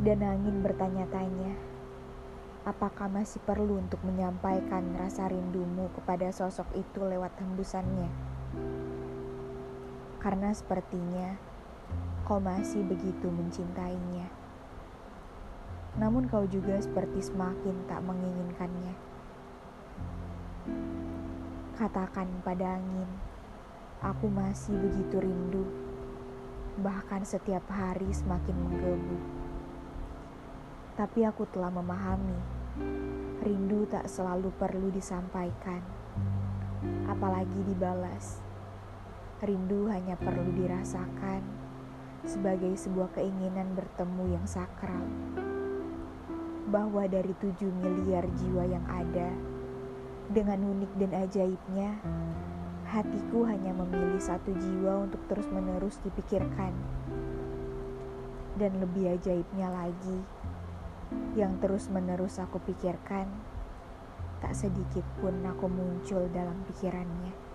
Dan angin bertanya-tanya, apakah masih perlu untuk menyampaikan rasa rindumu kepada sosok itu lewat hembusannya? Karena sepertinya kau masih begitu mencintainya. Namun kau juga seperti semakin tak menginginkannya. Katakan pada angin, aku masih begitu rindu, bahkan setiap hari semakin menggebu. Tapi aku telah memahami, rindu tak selalu perlu disampaikan, apalagi dibalas. Rindu hanya perlu dirasakan sebagai sebuah keinginan bertemu yang sakral. Bahwa dari tujuh miliar jiwa yang ada, dengan unik dan ajaibnya, hatiku hanya memilih satu jiwa untuk terus-menerus dipikirkan. Dan lebih ajaibnya lagi, yang terus-menerus aku pikirkan, tak sedikit pun aku muncul dalam pikirannya.